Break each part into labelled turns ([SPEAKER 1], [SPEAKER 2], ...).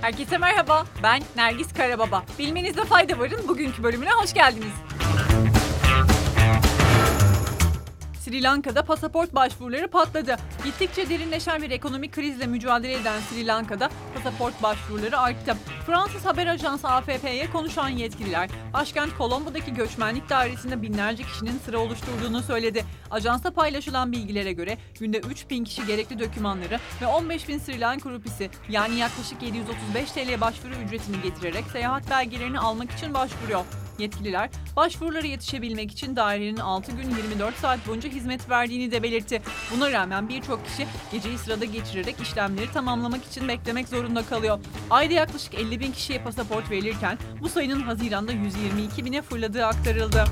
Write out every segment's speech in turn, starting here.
[SPEAKER 1] Herkese merhaba, ben Nergis Karababa. Bilmenizde fayda varın bugünkü bölümüne hoş geldiniz. Sri Lanka'da pasaport başvuruları patladı. Gittikçe derinleşen bir ekonomik krizle mücadele eden Sri Lanka'da pasaport başvuruları arttı. Fransız haber ajansı AFP'ye konuşan yetkililer, başkent Colombo'daki göçmenlik dairesinde binlerce kişinin sıra oluşturduğunu söyledi. Ajansa paylaşılan bilgilere göre günde 3 bin kişi gerekli dokümanları ve 15 bin Sri Lanka rupisi yani yaklaşık 735 TL başvuru ücretini getirerek seyahat belgelerini almak için başvuruyor. Yetkililer başvurulara yetişebilmek için dairenin 6 gün 24 saat boyunca hizmet verdiğini de belirtti. Buna rağmen birçok kişi geceyi sırada geçirerek işlemleri tamamlamak için beklemek zorunda kalıyor. Ayda yaklaşık 50 bin kişiye pasaport verilirken bu sayının Haziran'da 122 bine fırladığı aktarıldı.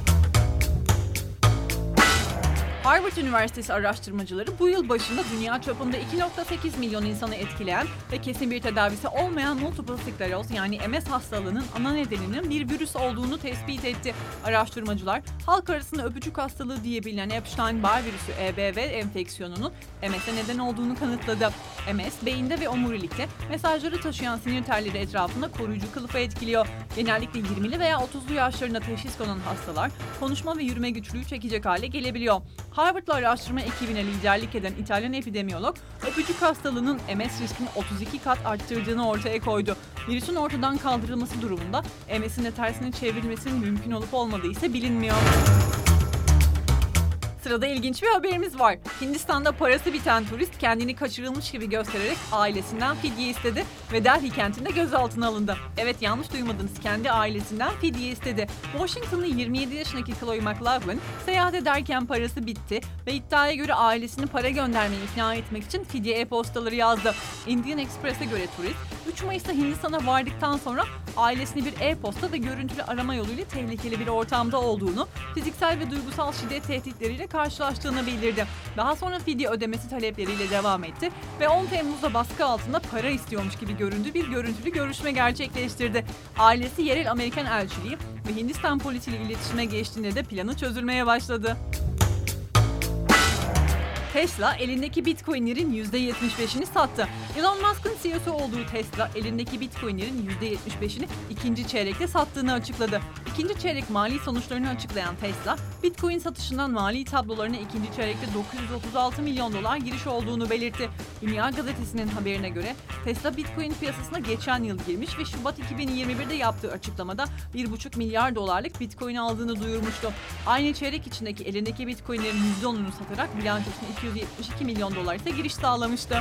[SPEAKER 1] Harvard Üniversitesi araştırmacıları bu yıl başında dünya çapında 2.8 milyon insanı etkileyen ve kesin bir tedavisi olmayan multiple skleroz yani MS hastalığının ana nedeninin bir virüs olduğunu tespit etti. Araştırmacılar halk arasında öpücük hastalığı diye bilinen Epstein-Barr virüsü EBV enfeksiyonunun MS'e neden olduğunu kanıtladı. MS beyinde ve omurilikte mesajları taşıyan sinir telleri etrafında koruyucu kılıfı etkiliyor. Genellikle 20'li veya 30'lu yaşlarında teşhis konan hastalar konuşma ve yürüme güçlüğü çekecek hale gelebiliyor. Harvard'la araştırma ekibine liderlik eden İtalyan epidemiyolog, öpücük hastalığının MS riskini 32 kat arttırdığını ortaya koydu. Virüsün ortadan kaldırılması durumunda MS'in de tersine çevrilmesinin mümkün olup olmadığı ise bilinmiyor. Sırada ilginç bir haberimiz var. Hindistan'da parası biten turist kendini kaçırılmış gibi göstererek ailesinden fidye istedi ve Delhi kentinde gözaltına alındı. Evet yanlış duymadınız kendi ailesinden fidye istedi. Washington'lı 27 yaşındaki Chloe McLaughlin seyahat ederken parası bitti ve iddiaya göre ailesini para göndermeye ikna etmek için fidye e-postaları yazdı. Indian Express'e göre turist 3 Mayıs'ta Hindistan'a vardıktan sonra ailesini bir e-posta ve görüntülü arama yoluyla tehlikeli bir ortamda olduğunu, fiziksel ve duygusal şiddet tehditleriyle karşılaştığını bildirdi. Daha sonra fidye ödemesi talepleriyle devam etti ve 10 Temmuz'da baskı altında para istiyormuş gibi göründüğü bir görüntülü görüşme gerçekleştirdi. Ailesi yerel Amerikan elçiliği ve Hindistan polisiyle iletişime geçtiğinde de planı çözülmeye başladı. Tesla elindeki Bitcoin'lerin %75'ini sattı. Elon Musk'ın CEO'su olduğu Tesla elindeki Bitcoin'lerin %75'ini ikinci çeyrekte sattığını açıkladı. İkinci çeyrek mali sonuçlarını açıklayan Tesla, Bitcoin satışından mali tablolarına ikinci çeyrekte 936 milyon dolar giriş olduğunu belirtti. Dünya Gazetesi'nin haberine göre Tesla Bitcoin piyasasına geçen yıl girmiş ve Şubat 2021'de yaptığı açıklamada 1,5 milyar dolarlık Bitcoin aldığını duyurmuştu. Aynı çeyrek içindeki elindeki Bitcoin'lerin %10'unu satarak bilançosuna 272 milyon dolar ise giriş sağlamıştı.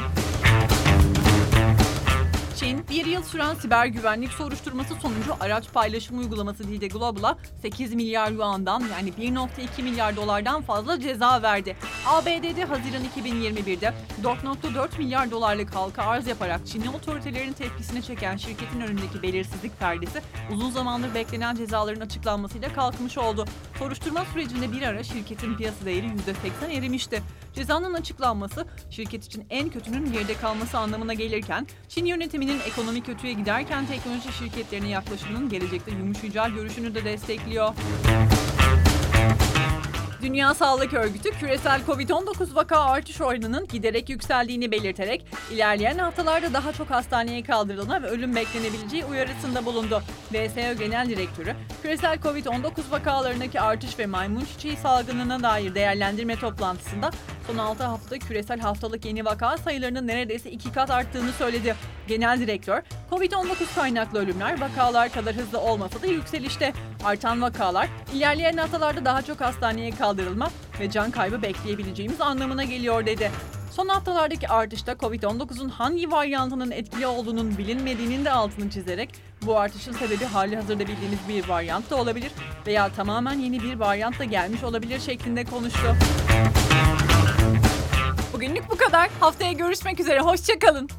[SPEAKER 1] Çin, bir yıl süren siber güvenlik soruşturması sonucu araç paylaşım uygulaması Dide Global'a 8 milyar yuandan yani 1.2 milyar dolardan fazla ceza verdi. ABD'de Haziran 2021'de 4.4 milyar dolarlık halka arz yaparak Çinli otoritelerin tepkisini çeken şirketin önündeki belirsizlik perdesi uzun zamandır beklenen cezaların açıklanmasıyla kalkmış oldu. Soruşturma sürecinde bir ara şirketin piyasa değeri %80 erimişti. Cezanın açıklanması şirket için en kötünün geride kalması anlamına gelirken Çin yönetiminin ekonomi kötüye giderken teknoloji şirketlerine yaklaşımının gelecekte yumuşayacağı görüşünü de destekliyor. Dünya Sağlık Örgütü küresel Covid-19 vaka artış oranının giderek yükseldiğini belirterek ilerleyen haftalarda daha çok hastaneye kaldırılma ve ölüm beklenebileceği uyarısında bulundu. WSO Genel Direktörü, küresel Covid-19 vakalarındaki artış ve maymun çiçeği salgınına dair değerlendirme toplantısında son 6 haftada küresel haftalık yeni vaka sayılarının neredeyse iki kat arttığını söyledi. Genel direktör, Covid-19 kaynaklı ölümler vakalar kadar hızlı olmasa da yükselişte. Artan vakalar, ilerleyen haftalarda daha çok hastaneye kaldırılma ve can kaybı bekleyebileceğimiz anlamına geliyor dedi. Son haftalardaki artışta Covid-19'un hangi varyantının etkili olduğunun bilinmediğinin de altını çizerek bu artışın sebebi hali hazırda bildiğimiz bir varyant da olabilir veya tamamen yeni bir varyant da gelmiş olabilir şeklinde konuştu. Bugünlük bu kadar. Haftaya görüşmek üzere. Hoşçakalın.